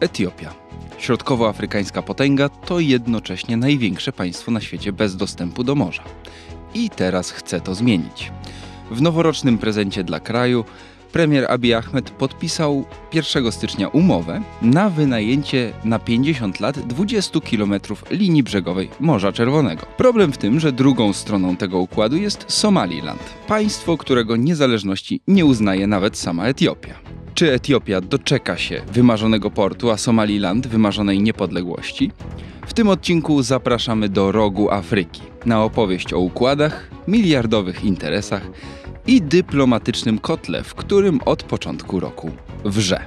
Etiopia. Środkowoafrykańska potęga to jednocześnie największe państwo na świecie bez dostępu do morza. I teraz chce to zmienić. W noworocznym prezencie dla kraju premier Abiy Ahmed podpisał 1 stycznia umowę na wynajęcie na 50 lat 20 km linii brzegowej Morza Czerwonego. Problem w tym, że drugą stroną tego układu jest Somaliland, państwo, którego niezależności nie uznaje nawet sama Etiopia. Czy Etiopia doczeka się wymarzonego portu, a Somaliland wymarzonej niepodległości? W tym odcinku zapraszamy do rogu Afryki na opowieść o układach, miliardowych interesach i dyplomatycznym kotle, w którym od początku roku wrze.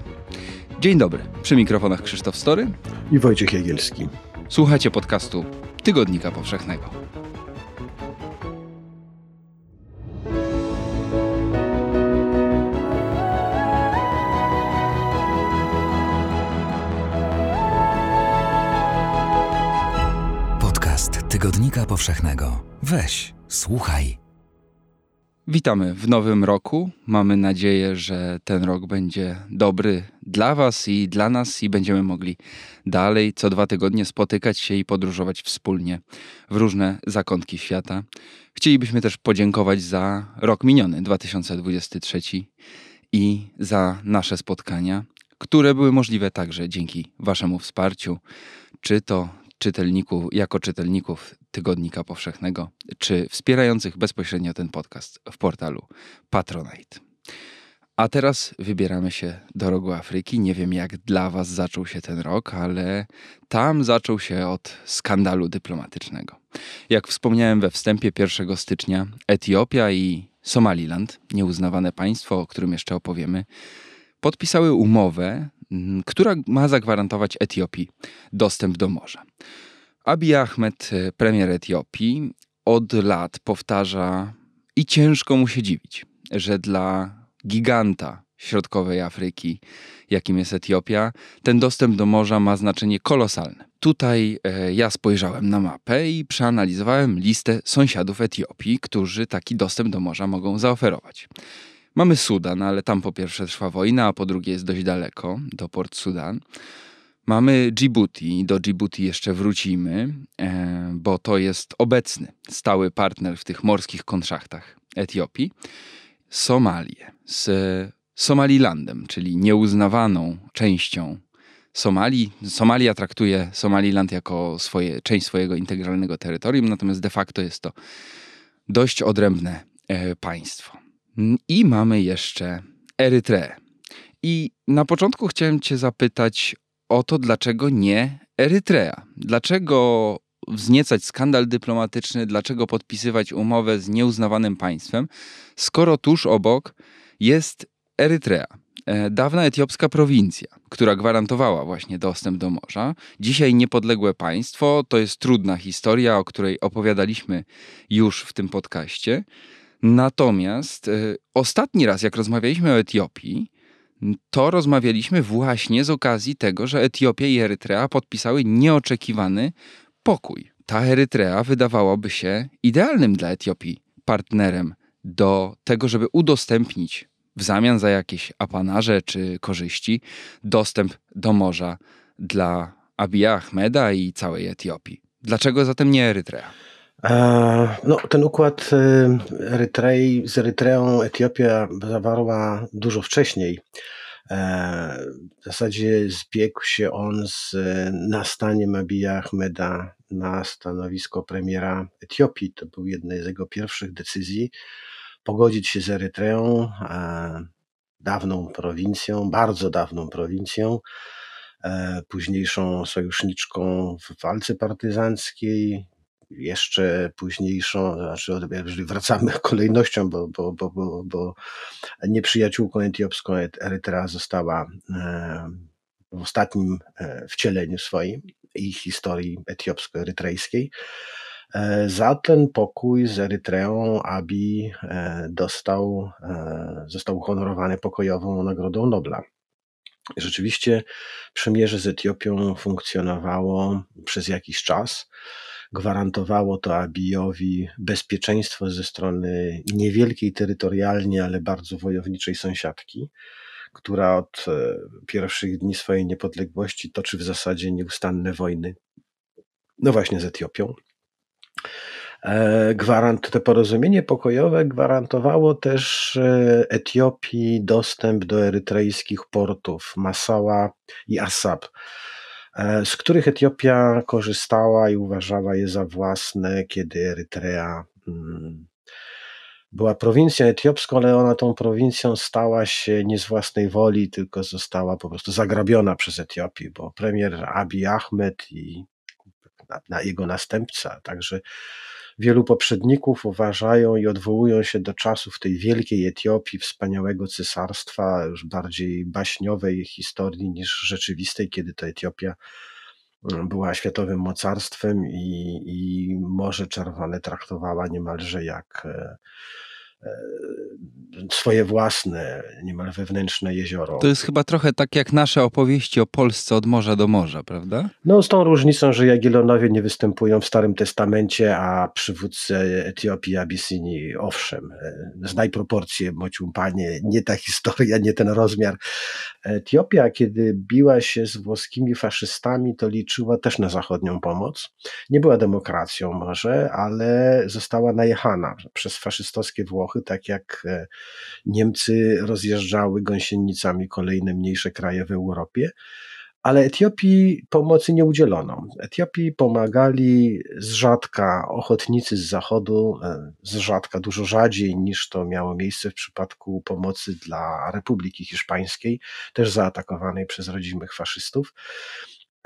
Dzień dobry, przy mikrofonach Krzysztof Story i Wojciech Jagielski. Słuchacie podcastu Tygodnika Powszechnego. Tygodnika Powszechnego. Weź, słuchaj. Witamy w nowym roku. Mamy nadzieję, że ten rok będzie dobry dla Was i dla nas, i będziemy mogli dalej co dwa tygodnie spotykać się i podróżować wspólnie w różne zakątki świata. Chcielibyśmy też podziękować za rok miniony 2023 i za nasze spotkania, które były możliwe także dzięki Waszemu wsparciu, czy to czytelników, jako czytelników Tygodnika Powszechnego, czy wspierających bezpośrednio ten podcast w portalu Patronite. A teraz wybieramy się do rogu Afryki. Nie wiem, jak dla Was zaczął się ten rok, ale tam zaczął się od skandalu dyplomatycznego. Jak wspomniałem we wstępie 1 stycznia, Etiopia i Somaliland, nieuznawane państwo, o którym jeszcze opowiemy, podpisały umowę, która ma zagwarantować Etiopii dostęp do morza. Abiy Ahmed, e, premier Etiopii, od lat powtarza i ciężko mu się dziwić, że dla giganta środkowej Afryki, jakim jest Etiopia, ten dostęp do morza ma znaczenie kolosalne. Tutaj e, ja spojrzałem na mapę i przeanalizowałem listę sąsiadów Etiopii, którzy taki dostęp do morza mogą zaoferować. Mamy Sudan, ale tam po pierwsze trwa wojna, a po drugie jest dość daleko do port Sudan. Mamy Djibouti, do Djibouti jeszcze wrócimy, e, bo to jest obecny stały partner w tych morskich konszachtach Etiopii. Somalię z Somalilandem, czyli nieuznawaną częścią Somalii. Somalia traktuje Somaliland jako swoje, część swojego integralnego terytorium, natomiast de facto jest to dość odrębne e, państwo. I mamy jeszcze Erytreę. I na początku chciałem Cię zapytać o to, dlaczego nie Erytrea. Dlaczego wzniecać skandal dyplomatyczny, dlaczego podpisywać umowę z nieuznawanym państwem, skoro tuż obok jest Erytrea. E, dawna etiopska prowincja, która gwarantowała właśnie dostęp do morza. Dzisiaj niepodległe państwo to jest trudna historia, o której opowiadaliśmy już w tym podcaście. Natomiast y, ostatni raz, jak rozmawialiśmy o Etiopii, to rozmawialiśmy właśnie z okazji tego, że Etiopia i Erytrea podpisały nieoczekiwany pokój. Ta Erytrea wydawałoby się idealnym dla Etiopii partnerem do tego, żeby udostępnić w zamian za jakieś apanarze czy korzyści dostęp do morza dla Abiya Ahmeda i całej Etiopii. Dlaczego zatem nie Erytrea? No, ten układ y, Erytrei, z Erytreą Etiopia zawarła dużo wcześniej. E, w zasadzie zbiegł się on z nastaniem Abiya Ahmeda na stanowisko premiera Etiopii. To był jedna z jego pierwszych decyzji. Pogodzić się z Erytreą, dawną prowincją, bardzo dawną prowincją, e, późniejszą sojuszniczką w walce partyzanckiej, jeszcze późniejszą, znaczy wracamy kolejnością, bo, bo, bo, bo, bo nieprzyjaciółką etiopską Erytrea została e, w ostatnim e, wcieleniu swoim i historii etiopsko-erytrejskiej. E, za ten pokój z Erytreą Abi dostał, został uhonorowany pokojową Nagrodą Nobla. Rzeczywiście przymierze z Etiopią funkcjonowało przez jakiś czas gwarantowało to Abijowi bezpieczeństwo ze strony niewielkiej terytorialnie, ale bardzo wojowniczej sąsiadki, która od e, pierwszych dni swojej niepodległości toczy w zasadzie nieustanne wojny. No właśnie z Etiopią. E, gwarant, to porozumienie pokojowe gwarantowało też e, Etiopii dostęp do erytrejskich portów Masała i Assab, e, z których Etiopia korzystała i uważała je za własne, kiedy Erytrea mm, była prowincją etiopską, ale ona tą prowincją stała się nie z własnej woli, tylko została po prostu zagrabiona przez Etiopię, bo premier Abiy Ahmed i jego następca, także wielu poprzedników uważają i odwołują się do czasów tej wielkiej Etiopii, wspaniałego cesarstwa, już bardziej baśniowej historii niż rzeczywistej, kiedy to Etiopia mm, była światowym mocarstwem i, i Morze Czerwone traktowała niemalże jak e, swoje własne, niemal wewnętrzne jezioro. To jest chyba trochę tak jak nasze opowieści o Polsce od morza do morza, prawda? No z tą różnicą, że Jagiellonowie nie występują w Starym Testamencie, a przywódcy Etiopii, Abysynii owszem. E, znaj proporcje, mocium panie, nie ta historia, nie ten rozmiar. Etiopia, kiedy biła się z włoskimi faszystami, to liczyła też na zachodnią pomoc. Nie była demokracją może, ale została najechana przez faszystowskie Włochy, tak jak e, Niemcy rozjeżdżały gąsienicami kolejne mniejsze kraje w Europie ale Etiopii pomocy nie udzielono. Etiopii pomagali z rzadka ochotnicy z zachodu, e, z rzadka dużo rzadziej niż to miało miejsce w przypadku pomocy dla Republiki Hiszpańskiej, też zaatakowanej przez rodzimych faszystów.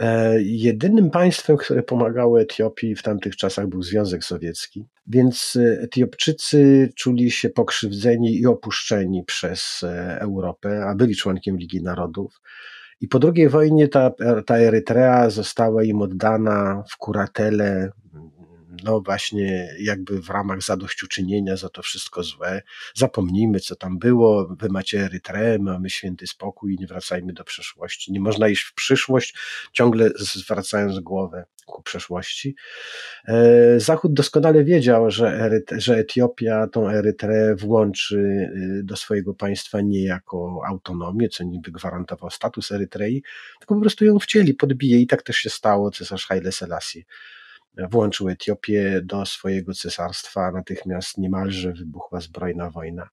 E, jedynym państwem, które pomagało Etiopii w tamtych czasach był Związek Sowiecki, więc Etiopczycy czuli się pokrzywdzeni i opuszczeni przez e, Europę, a byli członkiem Ligi Narodów. I po II wojnie ta, ta Erytrea została im oddana w kuratele no właśnie jakby w ramach zadośćuczynienia za to wszystko złe. Zapomnijmy, co tam było, wy macie Erytreę, mamy święty spokój i nie wracajmy do przeszłości. Nie można iść w przyszłość, ciągle zwracając głowę ku przeszłości. E, Zachód doskonale wiedział, że, że Etiopia tą Erytreę włączy y, do swojego państwa nie jako autonomię, co niby gwarantował status Erytrei, tylko po prostu ją wcieli, podbije i tak też się stało cesarz Haile Selassie włączył Etiopię do swojego cesarstwa, natychmiast niemalże wybuchła zbrojna wojna,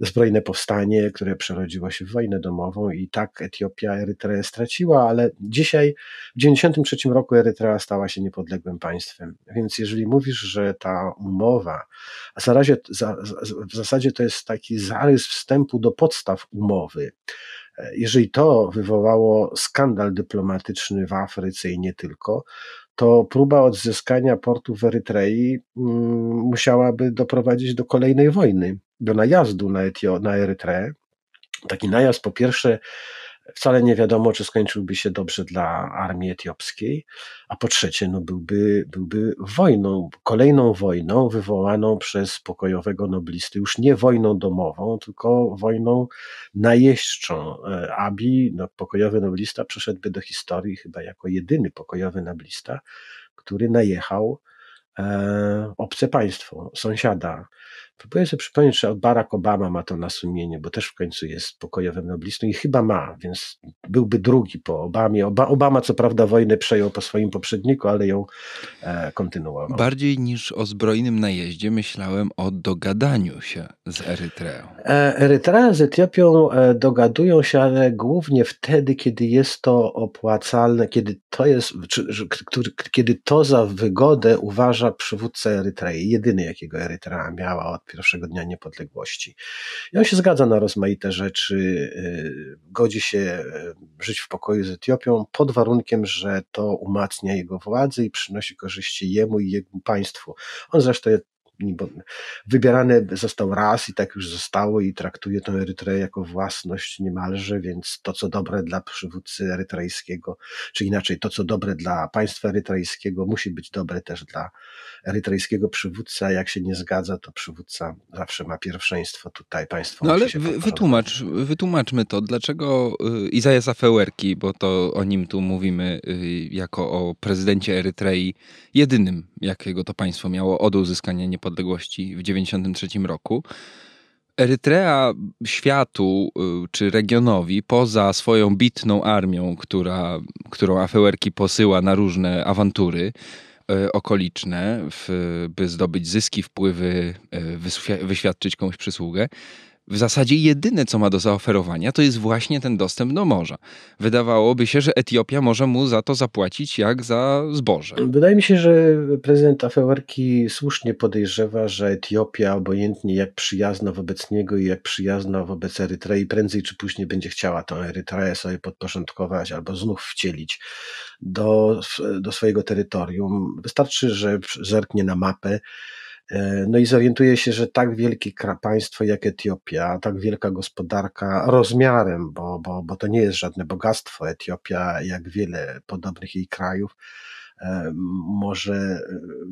zbrojne powstanie, które przerodziło się w wojnę domową i tak Etiopia Erytreę straciła, ale dzisiaj w 1993 roku Erytrea stała się niepodległym państwem. Więc jeżeli mówisz, że ta umowa, a za razie, za, w zasadzie to jest taki zarys wstępu do podstaw umowy, jeżeli to wywołało skandal dyplomatyczny w Afryce i nie tylko, to próba odzyskania portu w Erytrei mm, musiałaby doprowadzić do kolejnej wojny, do najazdu na, Etio, na Erytreę. Taki najazd po pierwsze wcale nie wiadomo, czy skończyłby się dobrze dla armii etiopskiej, a po trzecie, no byłby, byłby wojną, kolejną wojną wywołaną przez pokojowego noblisty, już nie wojną domową, tylko wojną najeźdźczą. E, Abi, no, pokojowy noblista, przeszedłby do historii chyba jako jedyny pokojowy noblista, który najechał e, obce państwo, sąsiada Próbuję sobie przypomnieć, czy Barack Obama ma to na sumieniu, bo też w końcu jest pokojowym noblistą i chyba ma, więc byłby drugi po Obamie. Obama co prawda wojnę przejął po swoim poprzedniku, ale ją e, kontynuował. Bardziej niż o zbrojnym najeździe myślałem o dogadaniu się z Erytreą. E, Erytrea z Etiopią e, dogadują się, ale głównie wtedy, kiedy jest to opłacalne, kiedy to jest, czy, który, kiedy to za wygodę uważa przywódca Erytrei, jedyny jakiego Erytrea miała od pierwszego dnia niepodległości. I on się zgadza na rozmaite rzeczy, y, godzi się y, żyć w pokoju z Etiopią pod warunkiem, że to umacnia jego władzę i przynosi korzyści jemu i jego państwu. On zresztą wybierany został raz i tak już zostało i traktuje tę Erytreę jako własność niemalże, więc to, co dobre dla przywódcy erytrejskiego, czy inaczej, to, co dobre dla państwa erytrejskiego, musi być dobre też dla erytrejskiego przywódcy, a jak się nie zgadza, to przywódca zawsze ma pierwszeństwo tutaj, państwo No ale wy, wytłumacz, wytłumaczmy to, dlaczego y, Izajas Afewerki, bo to o nim tu mówimy y, jako o prezydencie Erytrei, jedynym, jakiego to państwo miało od uzyskania niepodległości w 1993 roku. Erytrea światu y, czy regionowi, poza swoją bitną armią, która, którą Afewerki posyła na różne awantury y, okoliczne, w, by zdobyć zyski, wpływy, y, wyświadczyć komuś przysługę, w zasadzie jedyne, co ma do zaoferowania, to jest właśnie ten dostęp do morza. Wydawałoby się, że Etiopia może mu za to zapłacić jak za zboże. Wydaje mi się, że prezydent Afewerki słusznie podejrzewa, że Etiopia, obojętnie jak przyjazna wobec niego i jak przyjazna wobec Erytrei, prędzej czy później będzie chciała tę Erytreę sobie podporządkować albo znów wcielić do, do swojego terytorium. Wystarczy, że zerknie na mapę no i zorientuje się, że tak wielkie państwo jak Etiopia, tak wielka gospodarka rozmiarem, bo, bo, bo to nie jest żadne bogactwo. Etiopia, jak wiele podobnych jej krajów, e, może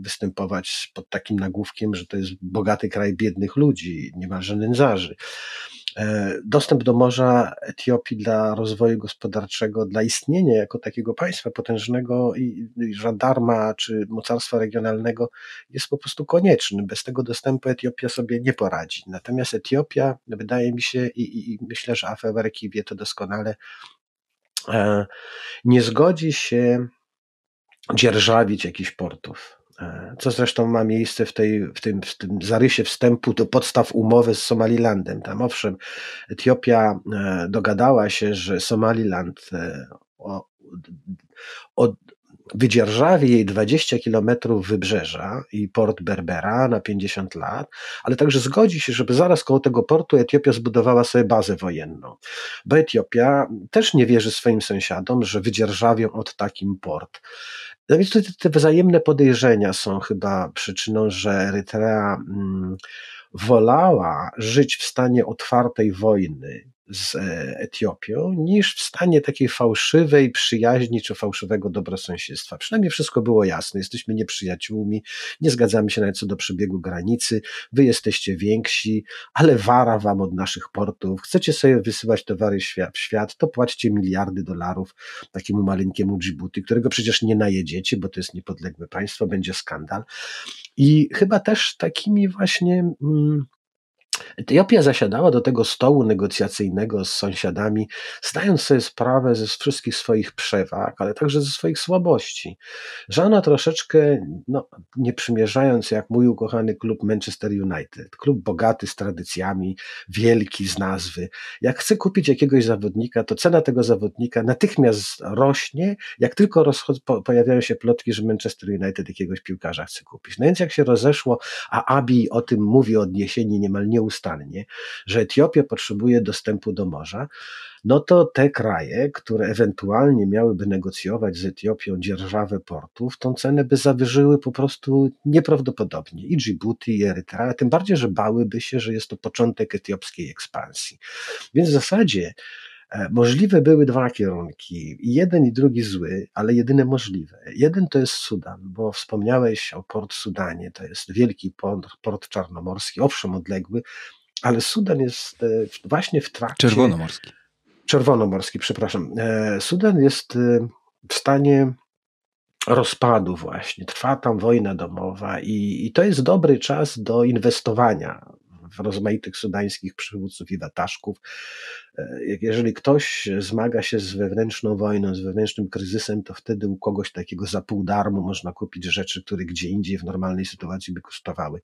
występować pod takim nagłówkiem, że to jest bogaty kraj biednych ludzi, niemalże nędzarzy. E, dostęp do morza Etiopii dla rozwoju gospodarczego, dla istnienia jako takiego państwa potężnego i, żandarma czy mocarstwa regionalnego jest po prostu konieczny. Bez tego dostępu Etiopia sobie nie poradzi. Natomiast Etiopia, wydaje mi się, i, i, i myślę, że Afewerki wie to doskonale, e, nie zgodzi się dzierżawić jakichś portów co zresztą ma miejsce w, tej, w, tym, w tym zarysie wstępu do podstaw umowy z Somalilandem. Tam owszem, Etiopia e, dogadała się, że Somaliland e, od, wydzierżawi jej 20 kilometrów wybrzeża i port Berbera na 50 lat, ale także zgodzi się, żeby zaraz koło tego portu Etiopia zbudowała sobie bazę wojenną. Bo Etiopia też nie wierzy swoim sąsiadom, że wydzierżawią od takim port. No więc te, te wzajemne podejrzenia są chyba przyczyną, że Erytrea mm, wolała żyć w stanie otwartej wojny z e, Etiopią, niż w stanie takiej fałszywej przyjaźni czy fałszywego dobrosąsiedztwa. Przynajmniej wszystko było jasne. Jesteśmy nieprzyjaciółmi, nie zgadzamy się nawet co do przebiegu granicy, wy jesteście więksi, ale wara wam od naszych portów. Chcecie sobie wysyłać towary w świat, to płaćcie miliardy dolarów takiemu maleńkiemu Djibouti, którego przecież nie najedziecie, bo to jest niepodległe państwo, będzie skandal. I chyba też takimi właśnie. Mm, Etiopia zasiadała do tego stołu negocjacyjnego z sąsiadami, zdając sobie sprawę ze wszystkich swoich przewag, ale także ze swoich słabości. Że ona troszeczkę, no, nie przymierzając jak mój ukochany klub Manchester United, klub bogaty z tradycjami, wielki z nazwy, jak chce kupić jakiegoś zawodnika, to cena tego zawodnika natychmiast rośnie, jak tylko rozchod- pojawiają się plotki, że Manchester United jakiegoś piłkarza chce kupić. No więc jak się rozeszło, a Abi o tym mówi od jesieni niemal nieustannie, nieustannie, że Etiopia potrzebuje dostępu do morza, no to te kraje, które ewentualnie miałyby negocjować z Etiopią dzierżawę portów, tą cenę by zawyżyły po prostu nieprawdopodobnie. I Djibouti, i Erytrea, tym bardziej, że bałyby się, że jest to początek etiopskiej ekspansji. Więc w zasadzie Możliwe były dwa kierunki, jeden i drugi zły, ale jedyne możliwe. Jeden to jest Sudan, bo wspomniałeś o port Sudanie, to jest wielki port, port czarnomorski, owszem odległy, ale Sudan jest e, właśnie w trakcie. Czerwonomorski. Czerwonomorski, przepraszam. E, Sudan jest e, w stanie rozpadu właśnie. Trwa tam wojna domowa i, i to jest dobry czas do inwestowania rozmaitych sudańskich przywódców i wataszków. E, jeżeli ktoś zmaga się z wewnętrzną wojną, z wewnętrznym kryzysem, to wtedy u kogoś takiego za pół darmu można kupić rzeczy, które gdzie indziej w normalnej sytuacji by kosztowały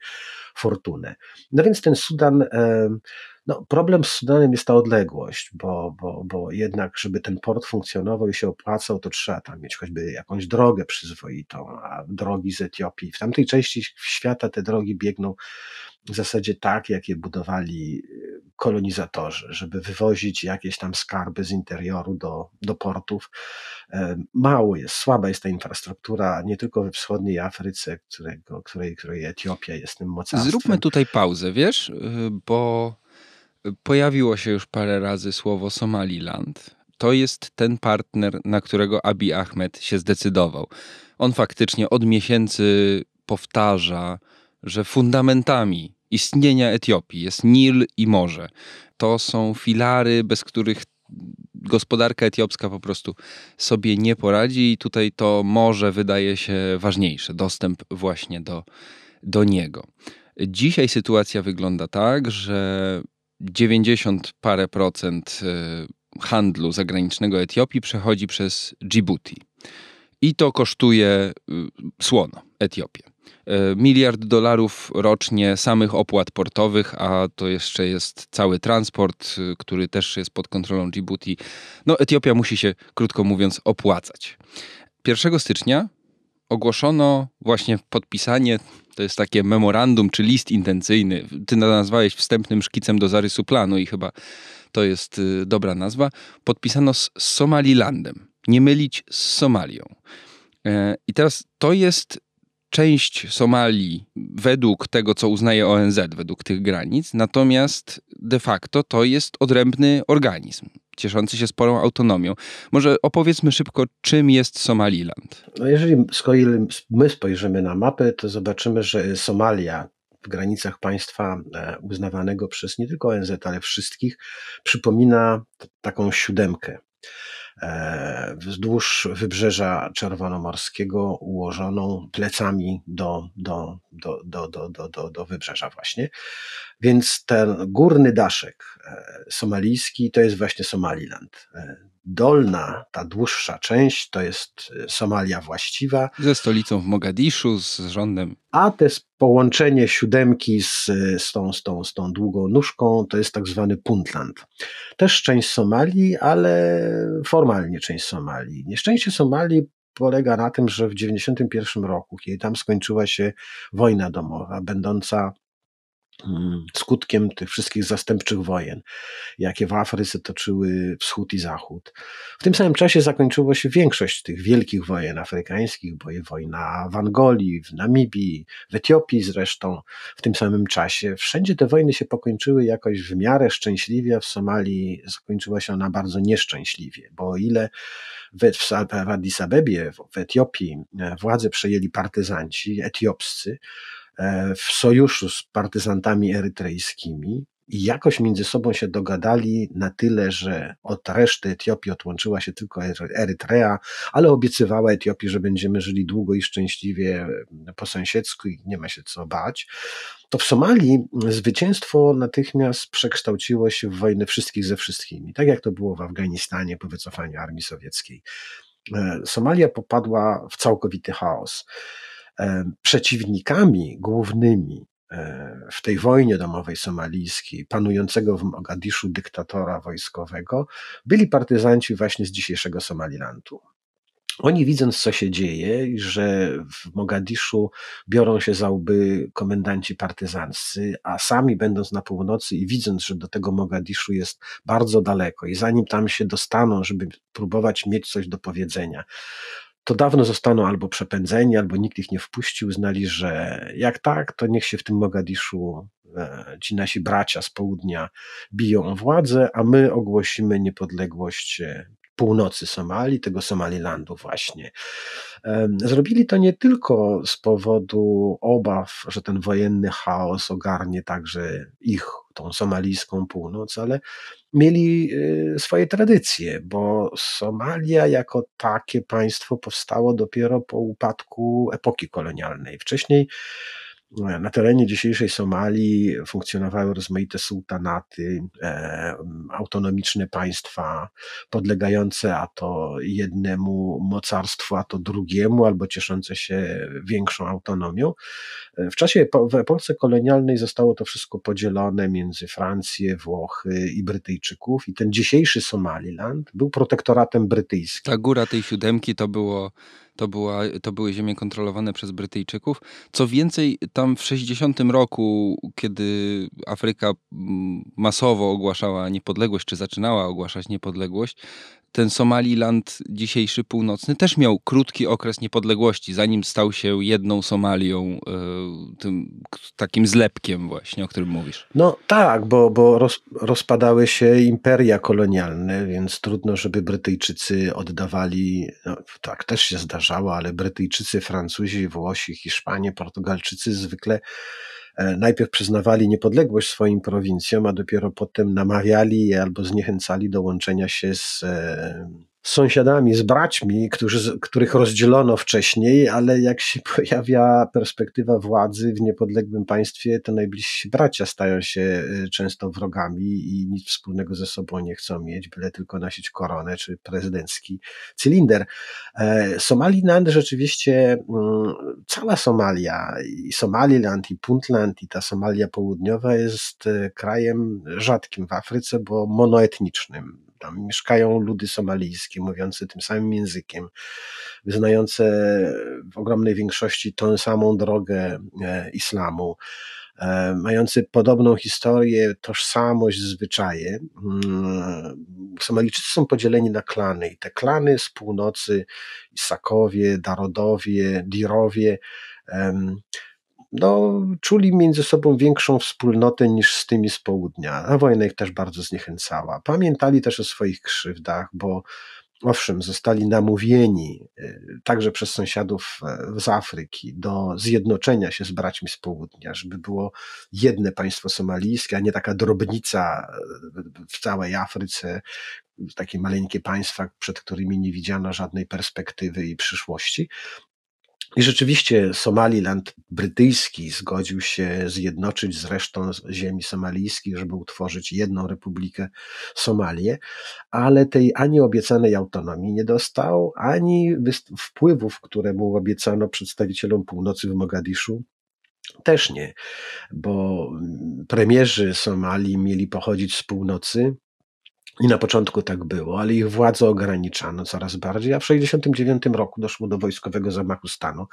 fortunę. No więc ten Sudan e, no, problem z Sudanem jest ta odległość, bo, bo, bo jednak, żeby ten port funkcjonował i się opłacał, to trzeba tam mieć choćby jakąś drogę przyzwoitą, a drogi z Etiopii. W tamtej części świata te drogi biegną w zasadzie tak, jak je budowali y, kolonizatorzy, żeby wywozić jakieś tam skarby z interioru do, do portów. E, mało jest, słaba jest ta infrastruktura, nie tylko we wschodniej Afryce, którego, której, której Etiopia jest tym mocarstwem. Zróbmy tutaj pauzę, wiesz, y, bo pojawiło się już parę razy słowo Somaliland. To jest ten partner, na którego Abiy Ahmed się zdecydował. On faktycznie od miesięcy powtarza, że fundamentami istnienia Etiopii jest Nil i morze. To są filary, bez których gospodarka etiopska po prostu sobie nie poradzi i tutaj to morze wydaje się ważniejsze, dostęp właśnie do, do niego. Dzisiaj sytuacja wygląda tak, że 90 parę procent e, handlu zagranicznego Etiopii przechodzi przez Djibouti. I to kosztuje słono Etiopię. Miliard dolarów rocznie samych opłat portowych, a to jeszcze jest cały transport, który też jest pod kontrolą Djibouti. No, Etiopia musi się, krótko mówiąc, opłacać. 1 stycznia ogłoszono właśnie podpisanie, to jest takie memorandum czy list intencyjny. Ty nazwałeś wstępnym szkicem do zarysu planu i chyba to jest y, dobra nazwa. Podpisano z Somalilandem. Nie mylić z Somalią. E, I teraz to jest część Somalii według tego, co uznaje ONZ, według tych granic, natomiast de facto to jest odrębny organizm cieszący się sporą autonomią. Może opowiedzmy szybko, czym jest Somaliland. No jeżeli my spojrzymy na mapę, to zobaczymy, że Somalia w granicach państwa e, uznawanego przez nie tylko ONZ, ale wszystkich, przypomina taką siódemkę. E, wzdłuż wybrzeża Czerwonomorskiego ułożoną plecami do, do, do, do, do, do, do, do wybrzeża właśnie. Więc ten górny daszek e, somalijski to jest właśnie Somaliland. Dolna, ta dłuższa część to jest Somalia właściwa. Ze stolicą w Mogadiszu, z rządem. A te połączenie siódemki z, z, tą, z, tą, z tą długą nóżką to jest tak zwany Puntland. Też część Somalii, ale formalnie część Somalii. Nieszczęście Somalii polega na tym, że w 1991 roku, kiedy tam skończyła się wojna domowa, będąca skutkiem tych wszystkich zastępczych wojen, jakie w Afryce toczyły wschód i zachód. W tym samym czasie zakończyło się większość tych wielkich wojen afrykańskich, bo wojna w Angolii, w Namibii, w Etiopii zresztą w tym samym czasie. Wszędzie te wojny się pokończyły jakoś w miarę szczęśliwie, w Somalii zakończyła się ona bardzo nieszczęśliwie, bo o ile w, Addis Abebie, w Etiopii e, władzę przejęli partyzanci etiopscy, w sojuszu z partyzantami erytrejskimi i jakoś między sobą się dogadali na tyle, że od reszty Etiopii odłączyła się tylko Erytrea, ale obiecywała Etiopii, że będziemy żyli długo i szczęśliwie po sąsiedzku i nie ma się co bać. To w Somalii zwycięstwo natychmiast przekształciło się w wojnę wszystkich ze wszystkimi, tak jak to było w Afganistanie po wycofaniu armii sowieckiej. E, Somalia popadła w całkowity chaos. E, przeciwnikami głównymi e, w tej wojnie domowej somalijskiej, panującego w Mogadiszu dyktatora wojskowego, byli partyzanci właśnie z dzisiejszego Somalilandu. Oni widząc, co się dzieje, że w Mogadiszu biorą się za łby komendanci partyzanccy, a sami będąc na północy i widząc, że do tego Mogadiszu jest bardzo daleko i zanim tam się dostaną, żeby próbować mieć coś do powiedzenia, to dawno zostaną albo przepędzeni, albo nikt ich nie wpuścił, uznali, że jak tak, to niech się w tym Mogadiszu e, ci nasi bracia z południa biją o władzę, a my ogłosimy niepodległość e, północy Somalii, tego Somalilandu właśnie. Zrobili to nie tylko z powodu obaw, że ten wojenny chaos ogarnie także ich, tą somalijską północ, ale mieli y, swoje tradycje, bo Somalia jako takie państwo powstało dopiero po upadku epoki kolonialnej. Wcześniej na terenie dzisiejszej Somalii funkcjonowały rozmaite sułtanaty, e, autonomiczne państwa podlegające a to jednemu mocarstwu, a to drugiemu, albo cieszące się większą autonomią. W czasie w epoce kolonialnej zostało to wszystko podzielone między Francję, Włochy i Brytyjczyków i ten dzisiejszy Somaliland był protektoratem brytyjskim. Ta góra tej siódemki to było to, była, to były ziemie kontrolowane przez Brytyjczyków. Co więcej, tam w 60 roku, kiedy Afryka mm, masowo ogłaszała niepodległość, czy zaczynała ogłaszać niepodległość, ten Somaliland dzisiejszy północny też miał krótki okres niepodległości, zanim stał się jedną Somalią, e, tym takim zlepkiem właśnie, o którym mówisz. No tak, bo, bo roz, rozpadały się imperia kolonialne, więc trudno, żeby Brytyjczycy oddawali, no, tak też się zdarzało, ale Brytyjczycy, Francuzi, Włosi, Hiszpanie, Portugalczycy zwykle najpierw przyznawali niepodległość swoim prowincjom, a dopiero potem namawiali je albo zniechęcali do łączenia się z, e, sąsiadami, z braćmi, którzy, których rozdzielono wcześniej, ale jak się pojawia perspektywa władzy w niepodległym państwie, to najbliżsi bracia stają się y, często wrogami i nic wspólnego ze sobą nie chcą mieć, byle tylko nosić koronę czy prezydencki cylinder. E, Somaliland rzeczywiście, mm, cała Somalia, i Somaliland, i Puntland, i ta Somalia południowa jest e, krajem rzadkim w Afryce, bo monoetnicznym tam mieszkają ludy somalijskie, mówiące tym samym językiem, wyznające w ogromnej większości tą samą drogę e, islamu, e, mający podobną historię, tożsamość, zwyczaje. Mm, Somalijczycy są podzieleni na klany i te klany z północy, Isakowie, Darodowie, Dirowie, no, czuli między sobą większą wspólnotę niż z tymi z południa, a wojna ich też bardzo zniechęcała. Pamiętali też o swoich krzywdach, bo owszem, zostali namówieni y, także przez sąsiadów e, z Afryki do zjednoczenia się z braćmi z południa, żeby było jedne państwo somalijskie, a nie taka drobnica e, w całej Afryce, takie maleńkie państwa, przed którymi nie widziano żadnej perspektywy i przyszłości. I rzeczywiście Somaliland brytyjski zgodził się zjednoczyć z resztą ziemi somalijskich, żeby utworzyć jedną republikę Somalię, ale tej ani obiecanej autonomii nie dostał, ani wpływów, które mu obiecano przedstawicielom północy w Mogadiszu, też nie, bo premierzy Somalii mieli pochodzić z północy, i na początku tak było, ale ich władzę ograniczano coraz bardziej, a w 1969 roku doszło do wojskowego zamachu stanu.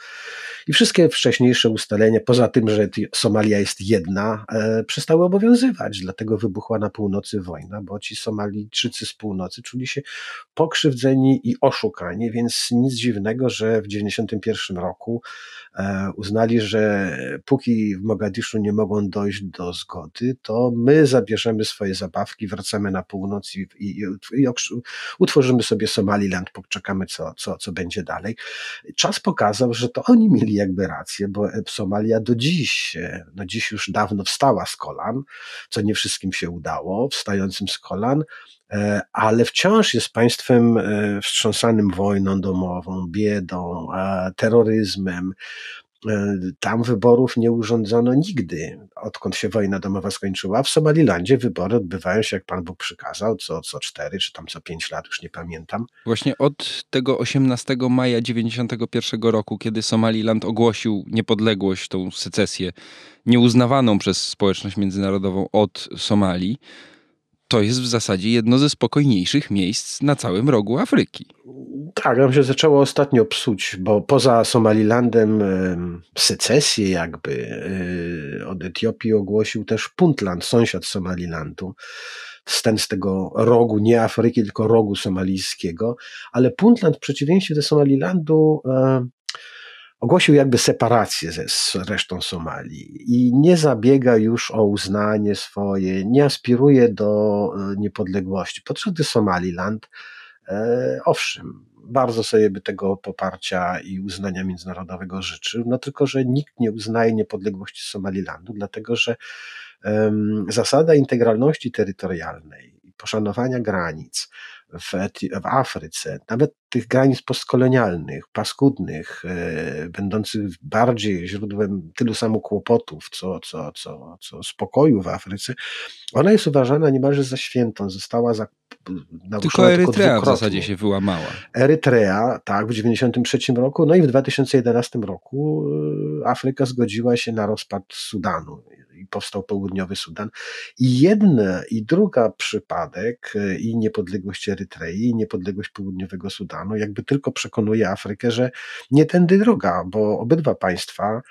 I wszystkie wcześniejsze ustalenia, poza tym, że Somalia jest jedna, e, przestały obowiązywać. Dlatego wybuchła na północy wojna, bo ci Somalijczycy z północy czuli się pokrzywdzeni i oszukani, więc nic dziwnego, że w 1991 roku e, uznali, że póki w Mogadiszu nie mogą dojść do zgody, to my zabierzemy swoje zabawki, wracamy na północ i, i, i utworzymy sobie Somaliland, poczekamy co, co, co będzie dalej. Czas pokazał, że to oni mieli jakby rację, bo Somalia do dziś, no dziś już dawno wstała z kolan, co nie wszystkim się udało, wstającym z kolan, e, ale wciąż jest państwem e, wstrząsanym wojną domową, biedą, e, terroryzmem, E, tam wyborów nie urządzono nigdy, odkąd się wojna domowa skończyła. W Somalilandzie wybory odbywają się, jak Pan Bóg przykazał, co, co cztery czy tam co pięć lat, już nie pamiętam. Właśnie od tego 18 maja 91 roku, kiedy Somaliland ogłosił niepodległość, tą secesję nieuznawaną przez społeczność międzynarodową od Somalii, to jest w zasadzie jedno ze spokojniejszych miejsc na całym rogu Afryki. Tak, nam się zaczęło ostatnio psuć, bo poza Somalilandem secesję jakby e, od Etiopii ogłosił też Puntland, sąsiad Somalilandu ten z tego rogu, nie Afryki, tylko rogu somalijskiego, ale Puntland w przeciwieństwie do Somalilandu e, ogłosił jakby separację ze, z resztą Somalii i nie zabiega już o uznanie swoje, nie aspiruje do e, niepodległości. Podczas gdy Somaliland, e, owszem, bardzo sobie by tego poparcia i uznania międzynarodowego życzył, no tylko, że nikt nie uznaje niepodległości Somalilandu, dlatego że zasada integralności terytorialnej i poszanowania granic w, w Afryce, nawet tych granic postkolonialnych, paskudnych, e, będących bardziej źródłem tylu samo kłopotów, co, co, co, co spokoju w Afryce, ona jest uważana niemalże za świętą. Została za, tylko Erytrea tylko w zasadzie się wyłamała. Erytrea, tak, w 1993 roku, no i w 2011 roku e, Afryka zgodziła się na rozpad Sudanu i powstał południowy Sudan. I jedna i druga przypadek, e, i niepodległość Erytrei, i niepodległość południowego Sudanu, jakby tylko przekonuje Afrykę, że nie tędy droga, bo obydwa państwa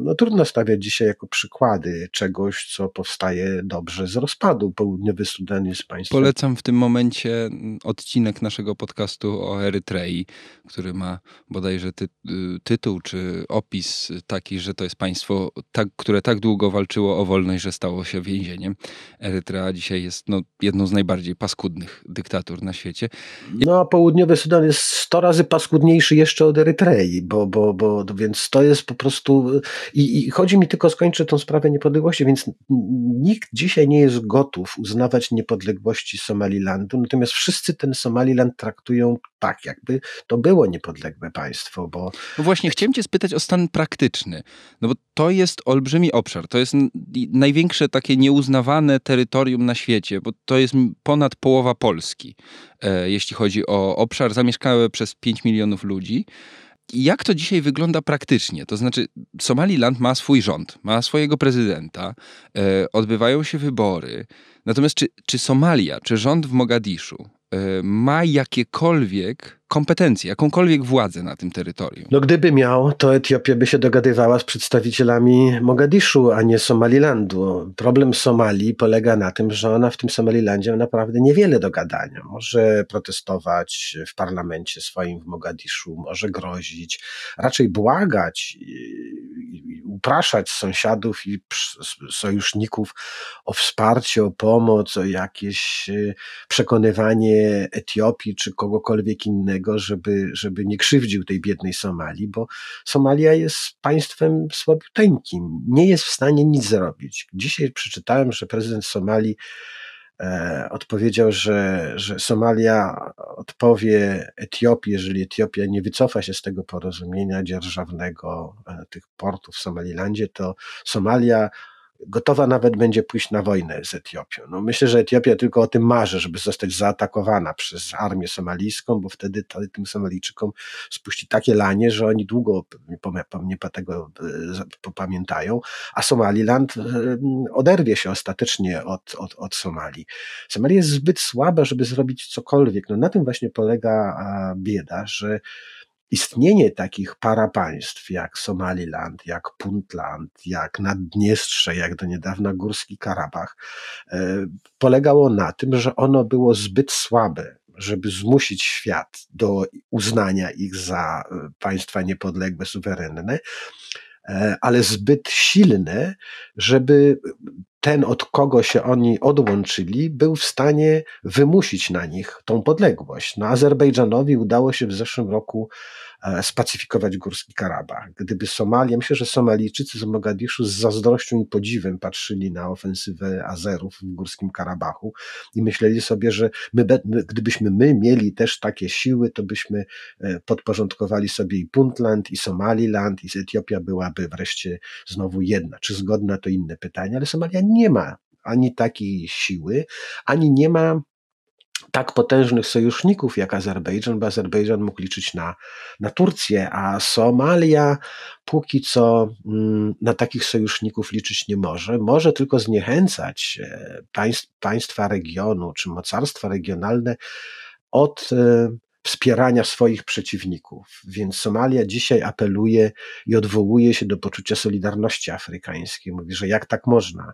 no, trudno stawiać dzisiaj jako przykłady czegoś, co powstaje dobrze z rozpadu. Południowy Sudan jest państwem. Polecam w tym momencie odcinek naszego podcastu o Erytrei, który ma bodajże ty, y, tytuł czy opis taki, że to jest państwo, tak, które tak długo walczyło o wolność, że stało się więzieniem. Erytrea dzisiaj jest no, jedną z najbardziej paskudnych dyktatur na świecie. No a południowy Sudan jest 100 razy paskudniejszy jeszcze od Erytrei, bo, bo, bo więc to jest po prostu prostu i, i chodzi mi tylko, skończę tą sprawę niepodległości, więc nikt dzisiaj nie jest gotów uznawać niepodległości Somalilandu, natomiast wszyscy ten Somaliland traktują tak, jakby to było niepodległe państwo, bo... No właśnie, chciałem cię spytać o stan praktyczny, no bo to jest olbrzymi obszar, to jest największe takie nieuznawane terytorium na świecie, bo to jest ponad połowa Polski, e, jeśli chodzi o obszar zamieszkały przez 5 milionów ludzi. Jak to dzisiaj wygląda praktycznie? To znaczy, Somaliland ma swój rząd, ma swojego prezydenta, e, odbywają się wybory. Natomiast czy, czy Somalia, czy rząd w Mogadiszu e, ma jakiekolwiek kompetencje, jakąkolwiek władzę na tym terytorium? No gdyby miał, to Etiopia by się dogadywała z przedstawicielami Mogadiszu, a nie Somalilandu. Problem Somalii polega na tym, że ona w tym Somalilandzie ma naprawdę niewiele do gadania. Może protestować w parlamencie swoim w Mogadiszu, może grozić, raczej błagać upraszać sąsiadów i sojuszników o wsparcie, o pomoc, o jakieś e, przekonywanie Etiopii czy kogokolwiek innego, żeby, żeby nie krzywdził tej biednej Somalii, bo Somalia jest państwem słabiuteńkim, nie jest w stanie nic zrobić. Dzisiaj przeczytałem, że prezydent Somalii E, odpowiedział, że, że Somalia odpowie Etiopii, jeżeli Etiopia nie wycofa się z tego porozumienia dzierżawnego e, tych portów w Somalilandzie, to Somalia gotowa nawet będzie pójść na wojnę z Etiopią. No myślę, że Etiopia tylko o tym marzy, żeby zostać zaatakowana przez armię somalijską, bo wtedy tym Somalijczykom spuści takie lanie, że oni długo nie tego e, pamiętają, a Somaliland e, oderwie się ostatecznie od, od, od Somalii. Somalia jest zbyt słaba, żeby zrobić cokolwiek. No na tym właśnie polega bieda, że istnienie takich parapaństw jak Somaliland, jak Puntland, jak Naddniestrze, jak do niedawna Górski Karabach, e, polegało na tym, że ono było zbyt słabe, żeby zmusić świat do uznania ich za e, państwa niepodległe, suwerenne, ale zbyt silne, żeby ten, od kogo się oni odłączyli, był w stanie wymusić na nich tą podległość. No, Azerbejdżanowi udało się w zeszłym roku e, spacyfikować Górski Karabach. Gdyby Somalia, myślę, że Somalijczycy z Mogadiszu z zazdrością i podziwem patrzyli na ofensywę Azerów w Górskim Karabachu i myśleli sobie, że my, gdybyśmy my mieli też takie siły, to byśmy e, podporządkowali sobie i Puntland, i Somaliland, i Etiopia byłaby wreszcie znowu jedna. Czy zgodna, to inne pytanie, ale Somalia nie ma ani takiej siły, ani nie ma tak potężnych sojuszników jak Azerbejdżan, bo Azerbejdżan mógł liczyć na, na Turcję, a Somalia póki co mm, na takich sojuszników liczyć nie może. Może tylko zniechęcać e, państw, państwa regionu czy mocarstwa regionalne od e, wspierania swoich przeciwników. Więc Somalia dzisiaj apeluje i odwołuje się do poczucia solidarności afrykańskiej. Mówi, że jak tak można?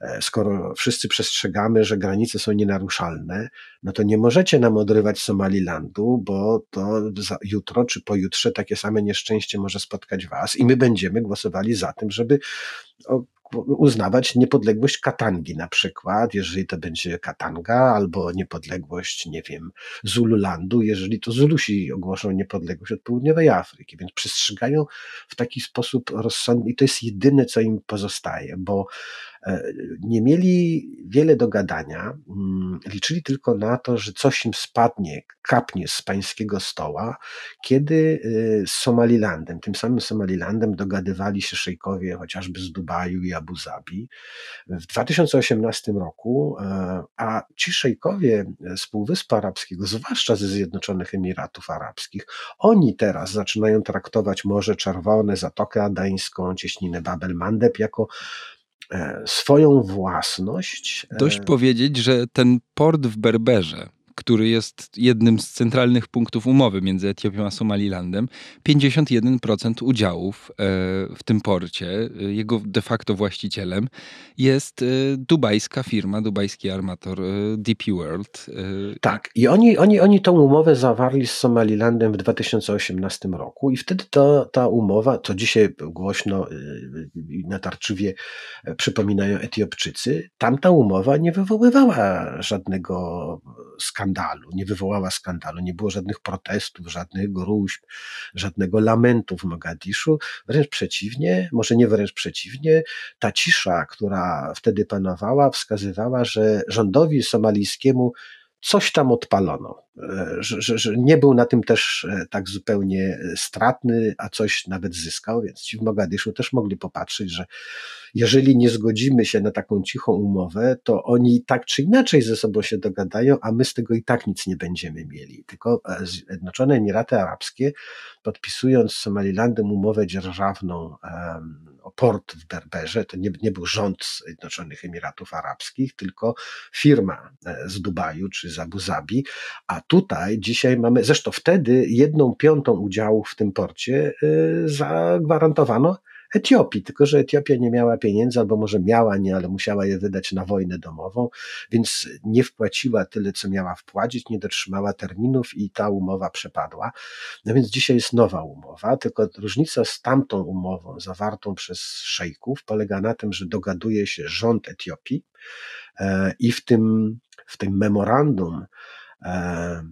E, skoro wszyscy przestrzegamy, że granice są nienaruszalne, no to nie możecie nam odrywać Somalilandu, bo to jutro czy pojutrze takie same nieszczęście może spotkać was i my będziemy głosowali za tym, żeby uznawać niepodległość Katangi na przykład, jeżeli to będzie Katanga, albo niepodległość, nie wiem, Zululandu, jeżeli to Zulusi ogłoszą niepodległość od południowej Afryki. Więc przestrzegają w taki sposób rozsądny i to jest jedyne, co im pozostaje, bo nie mieli wiele do gadania, mm, liczyli tylko na to, że coś im spadnie, kapnie z pańskiego stoła, kiedy y, z Somalilandem, tym samym Somalilandem dogadywali się szejkowie chociażby z Dubaju i Abu Zabi w 2018 roku, e, a ci szejkowie z Półwyspu Arabskiego, zwłaszcza ze Zjednoczonych Emiratów Arabskich, oni teraz zaczynają traktować Morze Czerwone, Zatokę Adańską, cieśninę Babel Mandeb jako E, swoją własność. E, Dość powiedzieć, że ten port w Berberze, który jest jednym z centralnych punktów umowy między Etiopią a Somalilandem, 51% udziałów e, w tym porcie, e, jego de facto właścicielem jest e, dubajska firma, dubajski armator DP World. Tak, i oni, oni, oni tą umowę zawarli z Somalilandem w 2018 roku i wtedy to, ta umowa, co dzisiaj głośno i natarczywie przypominają Etiopczycy, tamta umowa nie wywoływała żadnego skandału skandalu, nie wywołała skandalu, nie było żadnych protestów, żadnych gruźb, żadnego lamentu w Mogadiszu. Wręcz przeciwnie, może nie wręcz przeciwnie, ta cisza, która wtedy panowała, wskazywała, że rządowi somalijskiemu coś tam odpalono, e, że, że, że, nie był na tym też e, tak zupełnie stratny, a coś nawet zyskał, więc ci w Mogadiszu też mogli popatrzeć, że jeżeli nie zgodzimy się na taką cichą umowę, to oni tak czy inaczej ze sobą się dogadają, a my z tego i tak nic nie będziemy mieli. Tylko e, Zjednoczone Emiraty Arabskie, podpisując z Somalilandem umowę dzierżawną o port w Berberze, to nie, nie był rząd Zjednoczonych Emiratów Arabskich, tylko firma z Dubaju czy z Abu Zabi, a tutaj dzisiaj mamy, zresztą wtedy jedną piątą udziału w tym porcie y, zagwarantowano Etiopii, tylko że Etiopia nie miała pieniędzy, albo może miała nie, ale musiała je wydać na wojnę domową, więc nie wpłaciła tyle, co miała wpłacić, nie dotrzymała terminów i ta umowa przepadła. No więc dzisiaj jest nowa umowa, tylko różnica z tamtą umową zawartą przez szejków polega na tym, że dogaduje się rząd Etiopii e, i w tym, w tym memorandum e,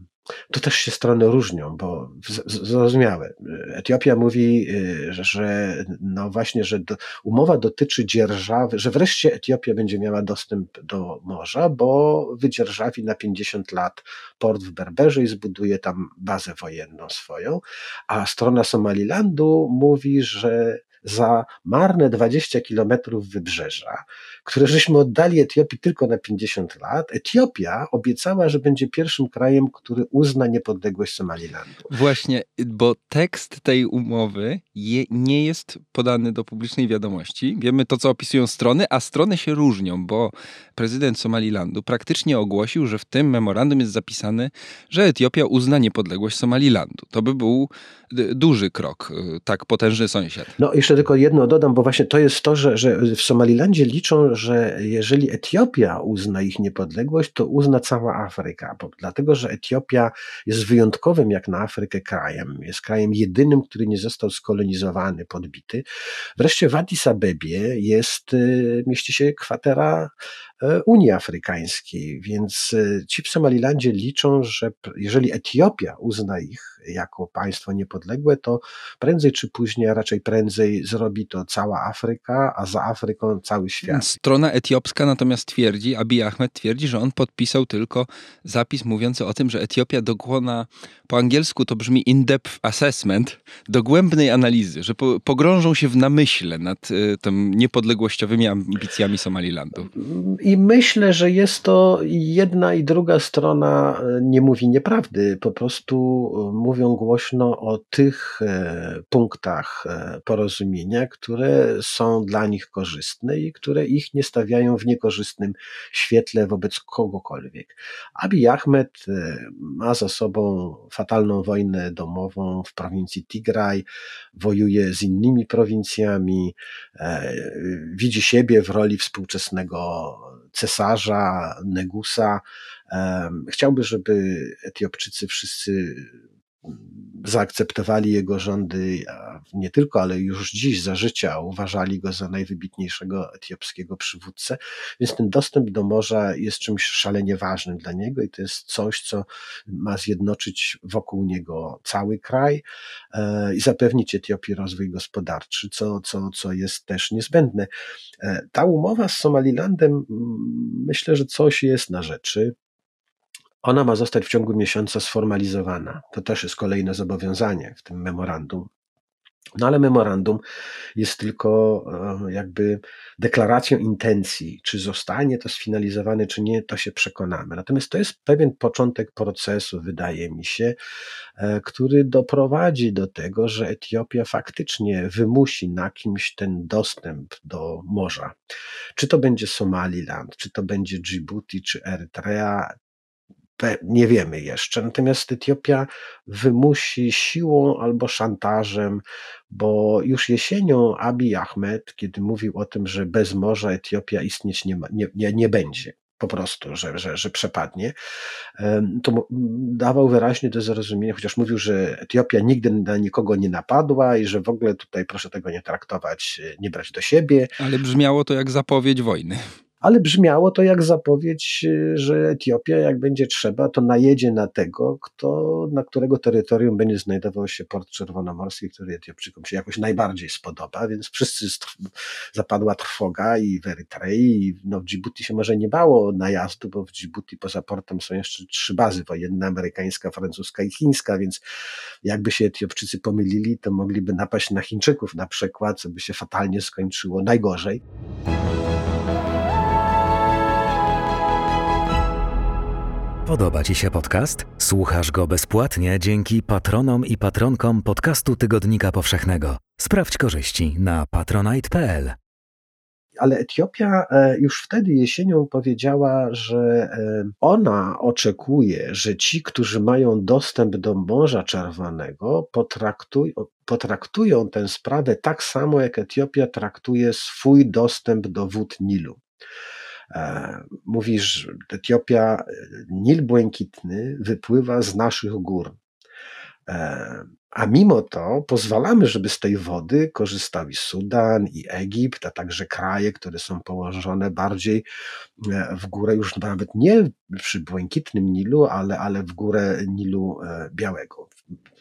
tu też się strony różnią, bo zrozumiałe. Etiopia mówi, y, że no właśnie, że do, umowa dotyczy dzierżawy, że wreszcie Etiopia będzie miała dostęp do morza, bo wydzierżawi na 50 lat port w Berberze i zbuduje tam bazę wojenną swoją, a strona Somalilandu mówi, że za marne 20 kilometrów wybrzeża, które żeśmy oddali Etiopii tylko na 50 lat, Etiopia obiecała, że będzie pierwszym krajem, który uzna niepodległość Somalilandu. Właśnie, bo tekst tej umowy je, nie jest podany do publicznej wiadomości. Wiemy to, co opisują strony, a strony się różnią, bo prezydent Somalilandu praktycznie ogłosił, że w tym memorandum jest zapisane, że Etiopia uzna niepodległość Somalilandu. To by był duży krok, y, tak potężny sąsiad. No jeszcze tylko jedno dodam, bo właśnie to jest to, że, że w Somalilandzie liczą, że jeżeli Etiopia uzna ich niepodległość, to uzna cała Afryka, bo, dlatego że Etiopia jest wyjątkowym jak na Afrykę krajem. Jest krajem jedynym, który nie został skolonizowany, podbity. Wreszcie w Addis Abebie jest, y, mieści się kwatera E, Unii Afrykańskiej, więc e, ci w Somalilandzie liczą, że jeżeli Etiopia uzna ich jako państwo niepodległe, to prędzej czy później, a raczej prędzej zrobi to cała Afryka, a za Afryką cały świat. Strona etiopska natomiast twierdzi, Abiy Ahmed twierdzi, że on podpisał tylko zapis mówiący o tym, że Etiopia dokona, po angielsku to brzmi in-depth assessment, dogłębnej analizy, że po, pogrążą się w namyśle nad y, tym niepodległościowymi ambicjami Somalilandu. I myślę, że jest to jedna i druga strona e, nie mówi nieprawdy, po prostu mówi mówią głośno o tych e, punktach e, porozumienia, które są dla nich korzystne i które ich nie stawiają w niekorzystnym świetle wobec kogokolwiek. Abiy Ahmed e, ma za sobą fatalną wojnę domową w prowincji Tigraj, wojuje z innymi prowincjami, widzi siebie w roli współczesnego cesarza, Negusa. Chciałby, żeby Etiopczycy wszyscy zaakceptowali jego rządy nie tylko, ale już dziś za życia uważali go za najwybitniejszego etiopskiego przywódcę, więc ten dostęp do morza jest czymś szalenie ważnym dla niego i to jest coś, co ma zjednoczyć wokół niego cały kraj e, i zapewnić Etiopii rozwój gospodarczy, co, co, co jest też niezbędne. E, ta umowa z Somalilandem, myślę, że coś jest na rzeczy. Ona ma zostać w ciągu miesiąca sformalizowana. To też jest kolejne zobowiązanie w tym memorandum. No ale memorandum jest tylko e, jakby deklaracją intencji, czy zostanie to sfinalizowane, czy nie, to się przekonamy. Natomiast to jest pewien początek procesu, wydaje mi się, e, który doprowadzi do tego, że Etiopia faktycznie wymusi na kimś ten dostęp do morza. Czy to będzie Somaliland, czy to będzie Djibouti, czy Erytrea, nie wiemy jeszcze. Natomiast Etiopia wymusi siłą albo szantażem, bo już jesienią Abiy Ahmed, kiedy mówił o tym, że bez morza Etiopia istnieć nie, ma, nie, nie, nie będzie, po prostu, że, że, że przepadnie, to dawał wyraźnie do zrozumienia, chociaż mówił, że Etiopia nigdy na nikogo nie napadła i że w ogóle tutaj proszę tego nie traktować, nie brać do siebie. Ale brzmiało to jak zapowiedź wojny ale brzmiało to jak zapowiedź, y, że Etiopia, jak będzie trzeba, to najedzie na tego, kto, na którego terytorium będzie znajdował się port czerwonomorski, który Etiopczykom się jakoś najbardziej spodoba, więc wszyscy zapadła trwoga i w Erytrei, i no w Djibouti się może nie bało najazdu, bo w Djibouti poza portem są jeszcze trzy bazy wojenne, amerykańska, francuska i chińska, więc jakby się Etiopczycy pomylili, to mogliby napaść na Chińczyków na przykład, co by się fatalnie skończyło, najgorzej. Podoba Ci się podcast? Słuchasz go bezpłatnie dzięki patronom i patronkom podcastu Tygodnika Powszechnego. Sprawdź korzyści na patronite.pl. Ale Etiopia e, już wtedy jesienią powiedziała, że e, ona oczekuje, że ci, którzy mają dostęp do Morza Czerwonego, potraktuj, potraktują tę sprawę tak samo, jak Etiopia traktuje swój dostęp do wód Nilu. E, mówisz, Etiopia, Nil Błękitny wypływa z naszych gór. E, a mimo to pozwalamy, żeby z tej wody korzystali Sudan i Egipt, a także kraje, które są położone bardziej e, w górę, już nawet nie przy błękitnym Nilu, ale, ale w górę Nilu Białego.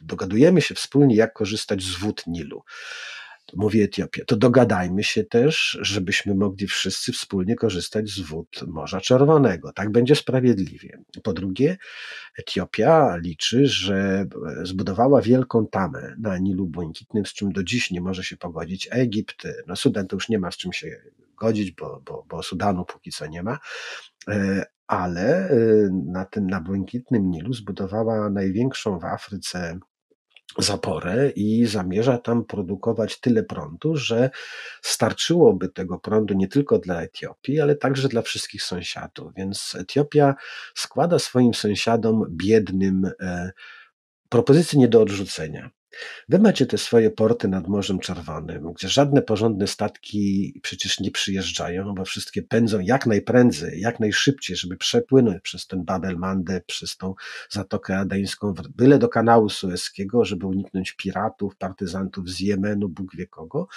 Dogadujemy się wspólnie, jak korzystać z wód Nilu mówi Etiopia, to dogadajmy się też, żebyśmy mogli wszyscy wspólnie korzystać z wód Morza Czerwonego. Tak będzie sprawiedliwie. Po drugie, Etiopia liczy, że zbudowała wielką tamę na Nilu Błękitnym, z czym do dziś nie może się pogodzić Egipt. No Sudan to już nie ma z czym się godzić, bo, bo, bo Sudanu póki co nie ma, e, ale e, na tym na Błękitnym Nilu zbudowała największą w Afryce zaporę i zamierza tam produkować tyle prądu, że starczyłoby tego prądu nie tylko dla Etiopii, ale także dla wszystkich sąsiadów. Więc Etiopia składa swoim sąsiadom biednym e, propozycje nie do odrzucenia. Wy macie te swoje porty nad Morzem Czerwonym, gdzie żadne porządne statki przecież nie przyjeżdżają, bo wszystkie pędzą jak najprędzej, jak najszybciej, żeby przepłynąć przez ten Babel Mande, przez tą Zatokę Adeńską, byle do kanału Sueskiego, żeby uniknąć piratów, partyzantów z Jemenu, Bóg wie kogo.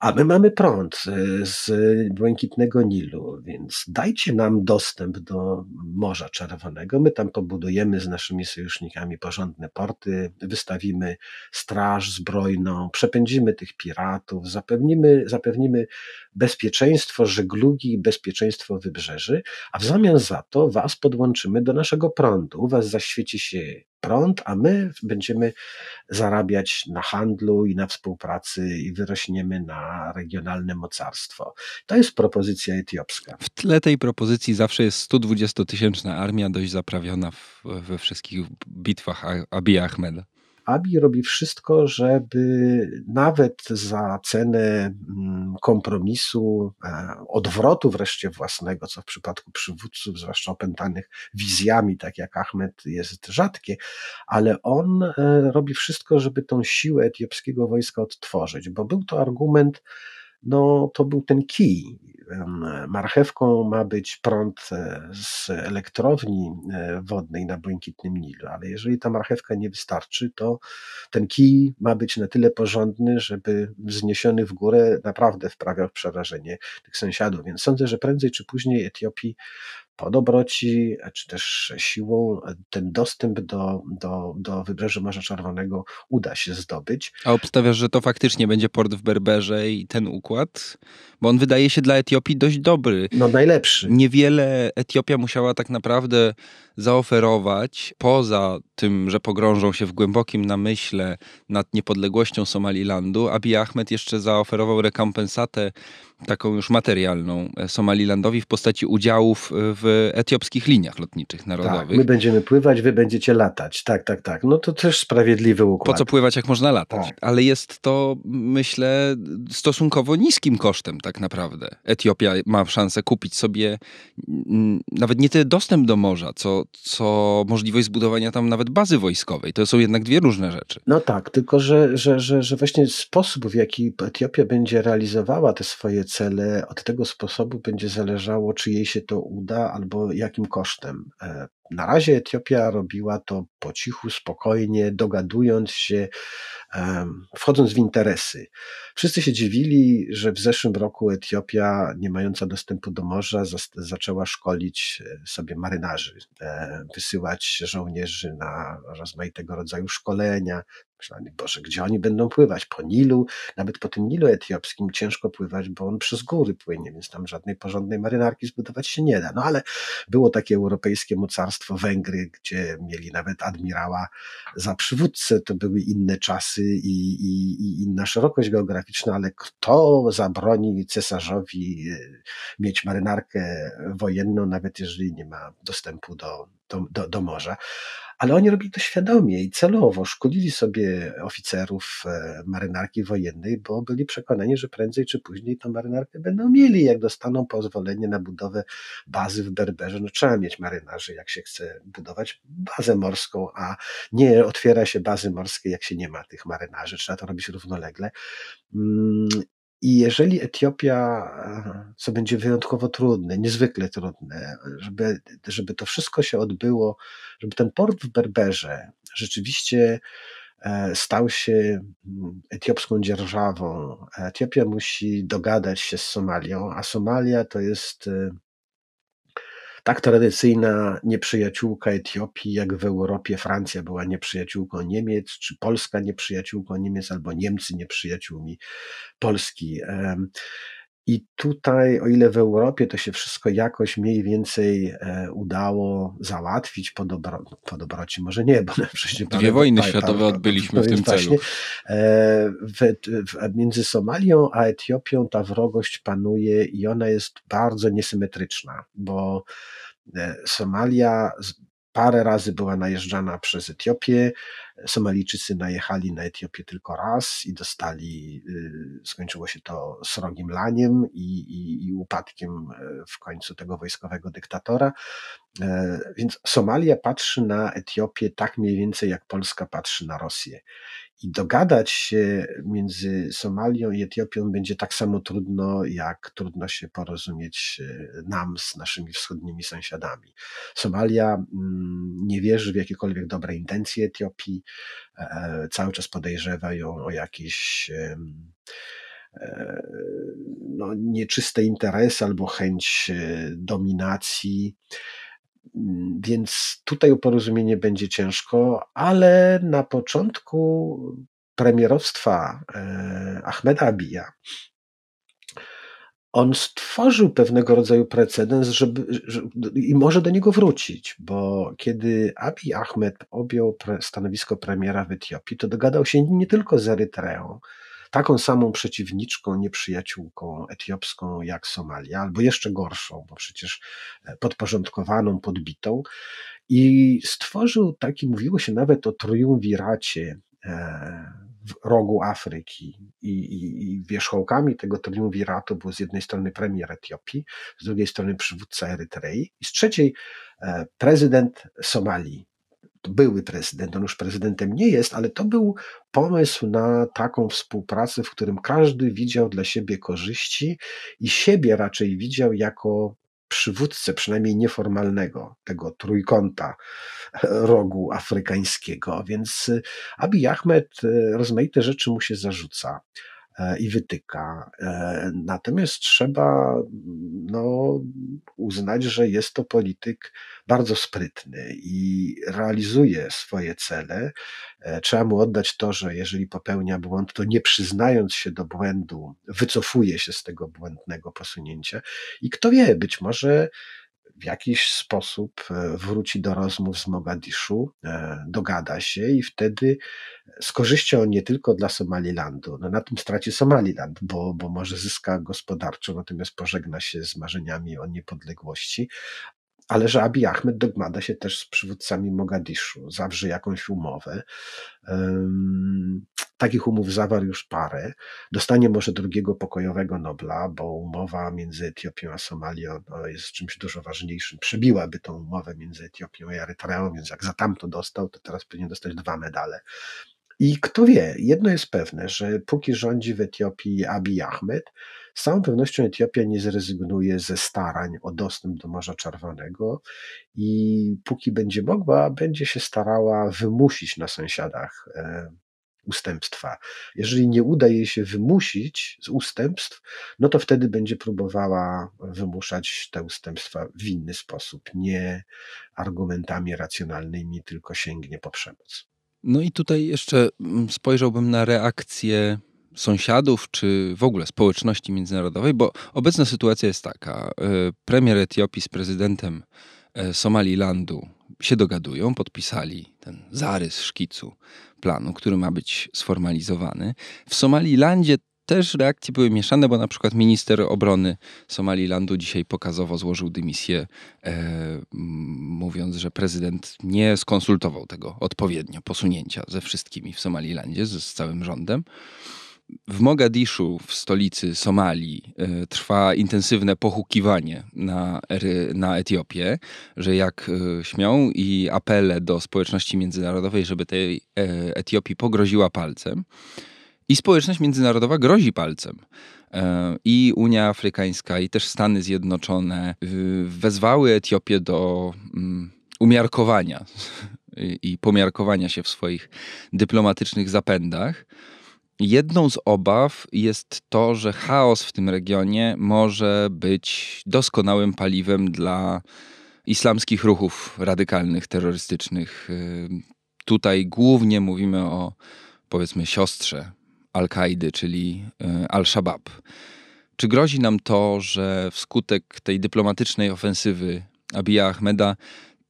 A my mamy prąd e, z Błękitnego Nilu, więc dajcie nam dostęp do Morza Czerwonego. My tam pobudujemy z naszymi sojusznikami porządne porty, wystawimy straż zbrojną, przepędzimy tych piratów, zapewnimy, zapewnimy bezpieczeństwo żeglugi i bezpieczeństwo wybrzeży, a w zamian za to was podłączymy do naszego prądu. U was zaświeci się prąd, a my będziemy zarabiać na handlu i na współpracy i wyrośniemy na regionalne mocarstwo. To jest propozycja etiopska. W tle tej propozycji zawsze jest 120-tysięczna armia, dość zaprawiona w, we wszystkich bitwach Abiy Ahmeda. Abi robi wszystko, żeby nawet za cenę mm, kompromisu, e, odwrotu wreszcie własnego, co w przypadku przywódców, zwłaszcza opętanych wizjami, tak jak Ahmed, jest rzadkie, ale on e, robi wszystko, żeby tą siłę etiopskiego wojska odtworzyć, bo był to argument, no to był ten kij. Marchewką ma być prąd e, z elektrowni e, wodnej na Błękitnym Nilu, ale jeżeli ta marchewka nie wystarczy, to ten kij ma być na tyle porządny, żeby wzniesiony w górę naprawdę wprawiał przerażenie tych sąsiadów. Więc sądzę, że prędzej czy później Etiopii po dobroci, czy też siłą ten dostęp do, do, do wybrzeża Morza Czerwonego uda się zdobyć. A obstawiasz, że to faktycznie będzie port w Berberze i ten układ? Bo on wydaje się dla Etiopii dość dobry. No najlepszy. Niewiele Etiopia musiała tak naprawdę zaoferować, poza tym, że pogrążą się w głębokim namyśle nad niepodległością Somalilandu, Abiy Ahmed jeszcze zaoferował rekompensatę taką już materialną e, Somalilandowi w postaci udziałów w etiopskich liniach lotniczych narodowych. Tak, my będziemy pływać, wy będziecie latać. Tak, tak, tak. No to też sprawiedliwy układ. Po co pływać, jak można latać? Tak. Ale jest to, myślę, stosunkowo niskim kosztem tak naprawdę. Etiopia ma szansę kupić sobie nawet nie tyle dostęp do morza, co, co możliwość zbudowania tam nawet bazy wojskowej. To są jednak dwie różne rzeczy. No tak, tylko że, że, że, że właśnie sposób, w jaki Etiopia będzie realizowała te swoje cele, od tego sposobu będzie zależało, czy jej się to uda, albo jakim kosztem. E, na razie Etiopia robiła to po cichu, spokojnie, dogadując się, wchodząc w interesy. Wszyscy się dziwili, że w zeszłym roku Etiopia, nie mająca dostępu do morza, zaczęła szkolić e, sobie marynarzy, e, wysyłać żołnierzy na rozmaitego rodzaju szkolenia, Myślałem, Boże, gdzie oni będą pływać? Po Nilu, nawet po tym Nilu etiopskim ciężko pływać, bo on przez góry płynie, więc tam żadnej porządnej marynarki zbudować się nie da. No ale było takie europejskie mocarstwo Węgry, gdzie mieli nawet admirała za przywódcę, to były inne czasy i, i, i inna szerokość geograficzna, ale kto zabroni cesarzowi e, mieć marynarkę wojenną, nawet jeżeli nie ma dostępu do, do, do, do morza? Ale oni robili to świadomie i celowo. Szkolili sobie oficerów e, marynarki wojennej, bo byli przekonani, że prędzej czy później tą marynarkę będą mieli. Jak dostaną pozwolenie na budowę bazy w Berberze, no trzeba mieć marynarzy, jak się chce budować bazę morską, a nie otwiera się bazy morskiej, jak się nie ma tych marynarzy. Trzeba to robić równolegle. I jeżeli Etiopia, co będzie wyjątkowo trudne, niezwykle trudne, żeby, żeby to wszystko się odbyło, żeby ten port w Berberze rzeczywiście e, stał się mm, etiopską dzierżawą. Etiopia musi dogadać się z Somalią, a Somalia to jest e, tak tradycyjna nieprzyjaciółka Etiopii, jak w Europie Francja była nieprzyjaciółką Niemiec, czy Polska nieprzyjaciółką Niemiec, albo Niemcy nieprzyjaciółmi Polski. I tutaj, o ile w Europie to się wszystko jakoś mniej więcej e, udało załatwić po, dobro, po dobroci, może nie, bo przecież Dwie wojny światowe odbyliśmy w tym celu. E, w, w, między Somalią a Etiopią ta wrogość panuje i ona jest bardzo niesymetryczna, bo e, Somalia parę razy była najeżdżana przez Etiopię. Somalijczycy najechali na Etiopię tylko raz i dostali, y, skończyło się to srogim laniem i, i, i upadkiem e, w końcu tego wojskowego dyktatora. E, więc Somalia patrzy na Etiopię tak mniej więcej jak Polska patrzy na Rosję i dogadać się między Somalią i Etiopią będzie tak samo trudno, jak trudno się porozumieć e, nam z naszymi wschodnimi sąsiadami. Somalia mm, nie wierzy w jakiekolwiek dobre intencje Etiopii, e, e, cały czas podejrzewa ją o jakieś no, nieczyste interesy albo chęć dominacji. Więc tutaj o porozumienie będzie ciężko, ale na początku premierowstwa e, Ahmeda Abija on stworzył pewnego rodzaju precedens, żeby, i może do niego wrócić, bo kiedy Abiy Ahmed objął stanowisko premiera w Etiopii, to dogadał się nie tylko z Erytreą, taką samą przeciwniczką, nieprzyjaciółką etiopską jak Somalia, albo jeszcze gorszą, bo przecież e, podporządkowaną, podbitą. I stworzył taki, mówiło się nawet o triumviracie e, w rogu Afryki I, i, i wierzchołkami tego triumviratu był z jednej strony premier Etiopii, z drugiej strony przywódca Erytrei i z trzeciej e, prezydent Somalii, były prezydent, on już prezydentem nie jest, ale to był pomysł na taką współpracę, w którym każdy widział dla siebie korzyści i siebie raczej widział jako przywódcę, przynajmniej nieformalnego, tego trójkąta rogu afrykańskiego. Więc Abiy Ahmed e, rozmaite rzeczy mu się zarzuca. E, i wytyka. E, natomiast trzeba no, uznać, że jest to polityk bardzo sprytny i realizuje swoje cele. E, trzeba mu oddać to, że jeżeli popełnia błąd, to nie przyznając się do błędu, wycofuje się z tego błędnego posunięcia. I kto wie, być może w jakiś sposób e, wróci do rozmów z Mogadiszu, e, dogada się i wtedy z korzyścią nie tylko dla Somalilandu, no na tym straci Somaliland, bo, bo może zyska gospodarczo, natomiast pożegna się z marzeniami o niepodległości, ale że Abiy Ahmed dogmada się też z przywódcami Mogadiszu, zawrze jakąś umowę. Um, takich umów zawarł już parę. Dostanie może drugiego pokojowego Nobla, bo umowa między Etiopią a Somalią no, jest czymś dużo ważniejszym. Przebiłaby tą umowę między Etiopią i Erytreą, więc jak za tamto dostał, to teraz powinien dostać dwa medale. I kto wie, jedno jest pewne, że póki rządzi w Etiopii Abiy Ahmed, z całą pewnością Etiopia nie zrezygnuje ze starań o dostęp do Morza Czerwonego i póki będzie mogła, będzie się starała wymusić na sąsiadach e, ustępstwa. Jeżeli nie uda jej się wymusić z ustępstw, no to wtedy będzie próbowała wymuszać te ustępstwa w inny sposób, nie argumentami racjonalnymi, tylko sięgnie po przemoc. No i tutaj jeszcze mm, spojrzałbym na reakcję sąsiadów, czy w ogóle społeczności międzynarodowej, bo obecna sytuacja jest taka. E, premier Etiopii z prezydentem e, Somalilandu się dogadują, podpisali ten zarys szkicu planu, który ma być sformalizowany. W Somalilandzie też reakcje były mieszane, bo na przykład minister obrony Somalilandu dzisiaj pokazowo złożył dymisję, e, mówiąc, że prezydent nie skonsultował tego odpowiednio, posunięcia ze wszystkimi w Somalilandzie, z, całym rządem. W Mogadiszu, w stolicy Somalii, e, trwa intensywne pochukiwanie na, na Etiopię, że jak e, śmią i apele do społeczności międzynarodowej, żeby tej e, Etiopii pogroziła palcem. I społeczność międzynarodowa grozi palcem. I Unia Afrykańska, i też Stany Zjednoczone wezwały Etiopię do mm, umiarkowania i pomiarkowania się w swoich dyplomatycznych zapędach. Jedną z obaw jest to, że chaos w tym regionie może być doskonałym paliwem dla islamskich ruchów radykalnych, terrorystycznych. Y, tutaj głównie mówimy o, powiedzmy, siostrze Al-Kaidy, czyli y, Al-Shabaab. Czy grozi nam to, że wskutek tej dyplomatycznej ofensywy Abiya Ahmeda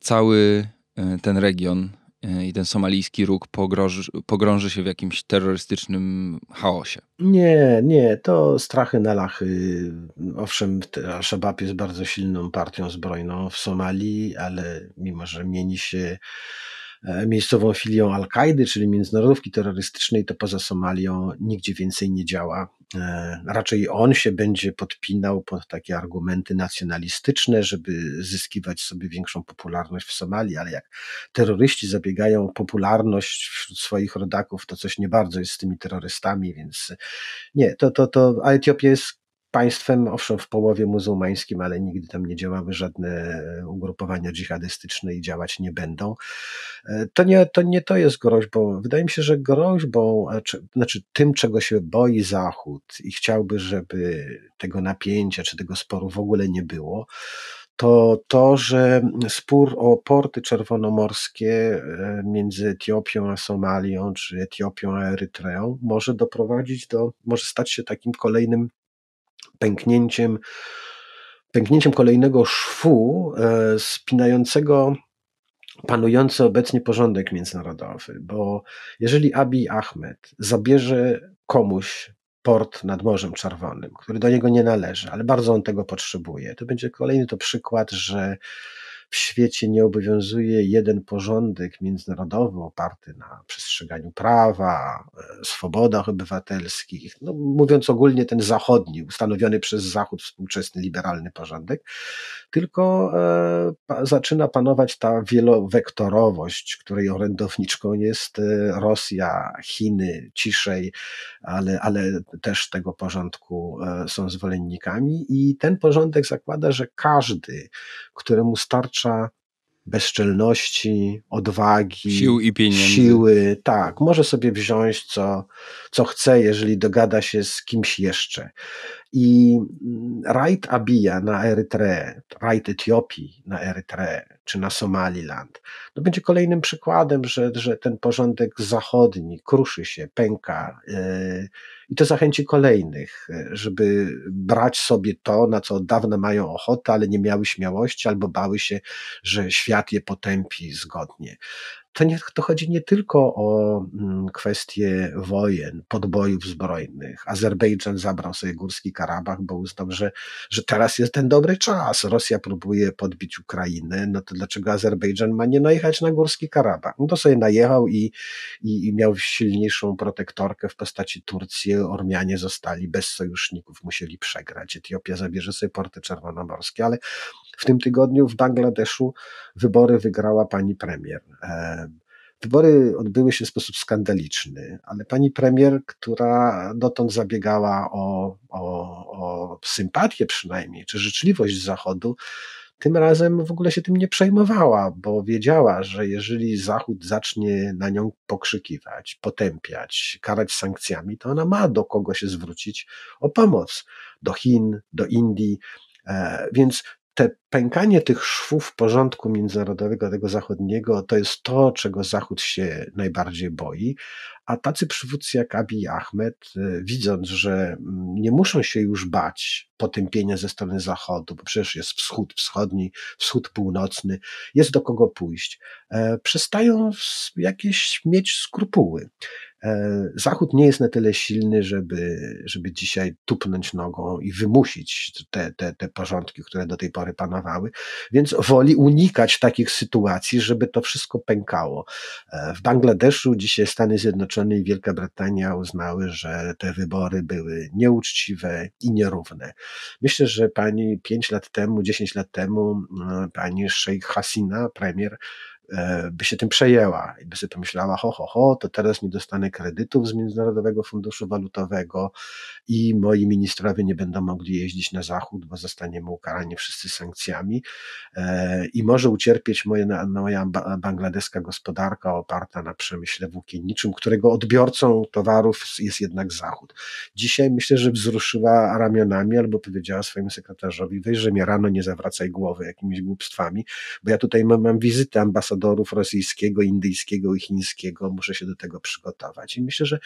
cały y, ten region E, i ten somalijski róg pogrąży, pogrąży się w jakimś terrorystycznym chaosie. Nie, nie, to strachy na lachy. Owszem, Al-Shabaab jest bardzo silną partią zbrojną w Somalii, ale mimo, że mieni się E, miejscową filią Al-Kaidy, czyli międzynarodówki terrorystycznej, to poza Somalią nigdzie więcej nie działa. E, raczej on się będzie podpinał pod takie argumenty nacjonalistyczne, żeby zyskiwać sobie większą popularność w Somalii, ale jak terroryści zabiegają o popularność wśród swoich rodaków, to coś nie bardzo jest z tymi terrorystami, więc nie, to, to, to a Etiopia jest państwem, owszem, w połowie muzułmańskim, ale nigdy tam nie działały żadne ugrupowania dżihadystyczne i działać nie będą. E, to nie to, nie to jest groźbą. Wydaje mi się, że groźbą, znaczy tym, czego się boi Zachód i chciałby, żeby tego napięcia czy tego sporu w ogóle nie było, to to, że spór o porty czerwonomorskie e, między Etiopią a Somalią, czy Etiopią a Erytreą może doprowadzić do, może stać się takim kolejnym pęknięciem, pęknięciem kolejnego szwu e, spinającego panujący obecnie porządek międzynarodowy, bo jeżeli Abiy Ahmed zabierze komuś port nad Morzem Czerwonym, który do niego nie należy, ale bardzo on tego potrzebuje, to będzie kolejny to przykład, że w świecie nie obowiązuje jeden porządek międzynarodowy oparty na przestrzeganiu prawa, e, swobodach obywatelskich. No, mówiąc ogólnie, ten zachodni, ustanowiony przez Zachód współczesny liberalny porządek, tylko e, zaczyna panować ta wielowektorowość, której orędowniczką jest e, Rosja, Chiny, ciszej, ale, ale też tego porządku e, są zwolennikami. I ten porządek zakłada, że każdy, któremu starczy dostarcza bezczelności, odwagi, sił i pieniędzy. Siły, tak. Może sobie wziąć co, co chce, jeżeli dogada się z kimś jeszcze. I mm, rajd Abija na Erytreę, rajd Etiopii na Erytreę, czy na Somaliland, no będzie kolejnym przykładem, że, że ten porządek zachodni kruszy się, pęka. Yy, i to zachęci kolejnych, żeby brać sobie to, na co od dawna mają ochotę, ale nie miały śmiałości albo bały się, że świat je potępi zgodnie to, nie, to chodzi nie tylko o mm, kwestie wojen, podbojów zbrojnych. Azerbejdżan zabrał sobie Górski Karabach, bo uznał, że, że teraz jest ten dobry czas. Rosja próbuje podbić Ukrainę, no to dlaczego Azerbejdżan ma nie najechać na Górski Karabach? No to sobie najechał i, i, i miał silniejszą protektorkę w postaci Turcji. Ormianie zostali bez sojuszników, musieli przegrać. Etiopia zabierze sobie porty czerwonomorskie, ale w tym tygodniu w Bangladeszu wybory wygrała pani premier. Wybory odbyły się w sposób skandaliczny, ale pani premier, która dotąd zabiegała o, o, o sympatię przynajmniej, czy życzliwość Zachodu, tym razem w ogóle się tym nie przejmowała, bo wiedziała, że jeżeli Zachód zacznie na nią pokrzykiwać, potępiać, karać sankcjami, to ona ma do kogo się zwrócić o pomoc. Do Chin, do Indii. E, więc te pękanie tych szwów porządku międzynarodowego, tego zachodniego, to jest to, czego Zachód się najbardziej boi. A tacy przywódcy jak Abiy Ahmed, e, widząc, że mm, nie muszą się już bać potępienia ze strony Zachodu, bo przecież jest wschód wschodni, wschód północny, jest do kogo pójść, e, przestają jakieś mieć skrupuły. E, Zachód nie jest na tyle silny, żeby, żeby dzisiaj tupnąć nogą i wymusić te, te, te porządki, które do tej pory panowały, więc woli unikać takich sytuacji, żeby to wszystko pękało. E, w Bangladeszu dzisiaj Stany Zjednoczone i Wielka Brytania uznały, że te wybory były nieuczciwe i nierówne. Myślę, że pani pięć lat temu, dziesięć lat temu, e, pani Sheikh Hasina, premier, by się tym przejęła i by sobie pomyślała, ho, ho, ho, to teraz nie dostanę kredytów z Międzynarodowego Funduszu Walutowego i moi ministrowie nie będą mogli jeździć na zachód, bo zostaniemy ukarani wszyscy sankcjami e, i może ucierpieć moja, moja bangladeska gospodarka oparta na przemyśle włókienniczym, którego odbiorcą towarów jest jednak Zachód. Dzisiaj myślę, że wzruszyła ramionami albo powiedziała swojemu sekretarzowi, weź, że mnie rano nie zawracaj głowy jakimiś głupstwami, bo ja tutaj mam, mam wizytę ambasadora ambasadorów rosyjskiego, indyjskiego i chińskiego. Muszę się do tego przygotować. I myślę, że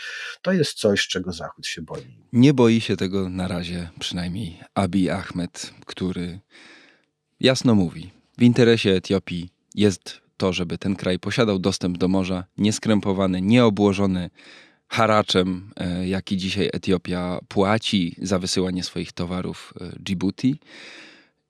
to jest coś, czego Zachód się boi. Nie boi się tego na razie przynajmniej Abiy Ahmed, który jasno mówi, w interesie Etiopii jest to, żeby ten kraj posiadał dostęp do morza, nieskrępowany, nieobłożony haraczem, e, jaki dzisiaj Etiopia płaci za wysyłanie swoich towarów e, Djibouti.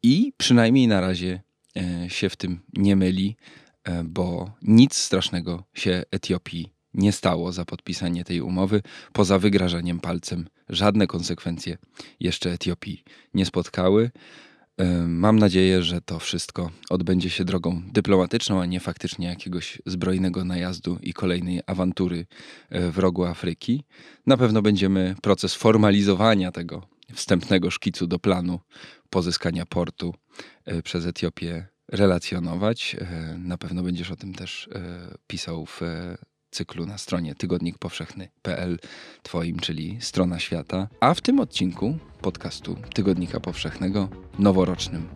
I przynajmniej na razie e, się w tym nie myli. E, bo nic strasznego się Etiopii nie stało za podpisanie tej umowy, poza wygrażaniem palcem. Żadne konsekwencje jeszcze Etiopii nie spotkały. E, mam nadzieję, że to wszystko odbędzie się drogą dyplomatyczną, a nie faktycznie jakiegoś zbrojnego najazdu i kolejnej awantury e, w rogu Afryki. Na pewno będziemy proces formalizowania tego wstępnego szkicu do planu pozyskania portu przez Etiopię relacjonować. E, na pewno będziesz o tym też e, pisał w e, cyklu na stronie tygodnikpowszechny.pl twoim, czyli strona świata. A w tym odcinku podcastu Tygodnika Powszechnego noworocznym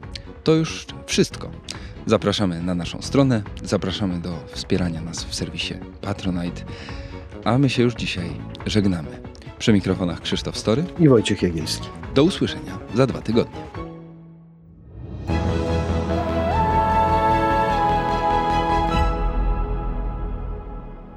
to już wszystko. Zapraszamy na naszą stronę, zapraszamy do wspierania nas w serwisie Patronite, a my się już dzisiaj żegnamy. Przy mikrofonach Krzysztof Story i Wojciech Jagielski. Do usłyszenia za dwa tygodnie.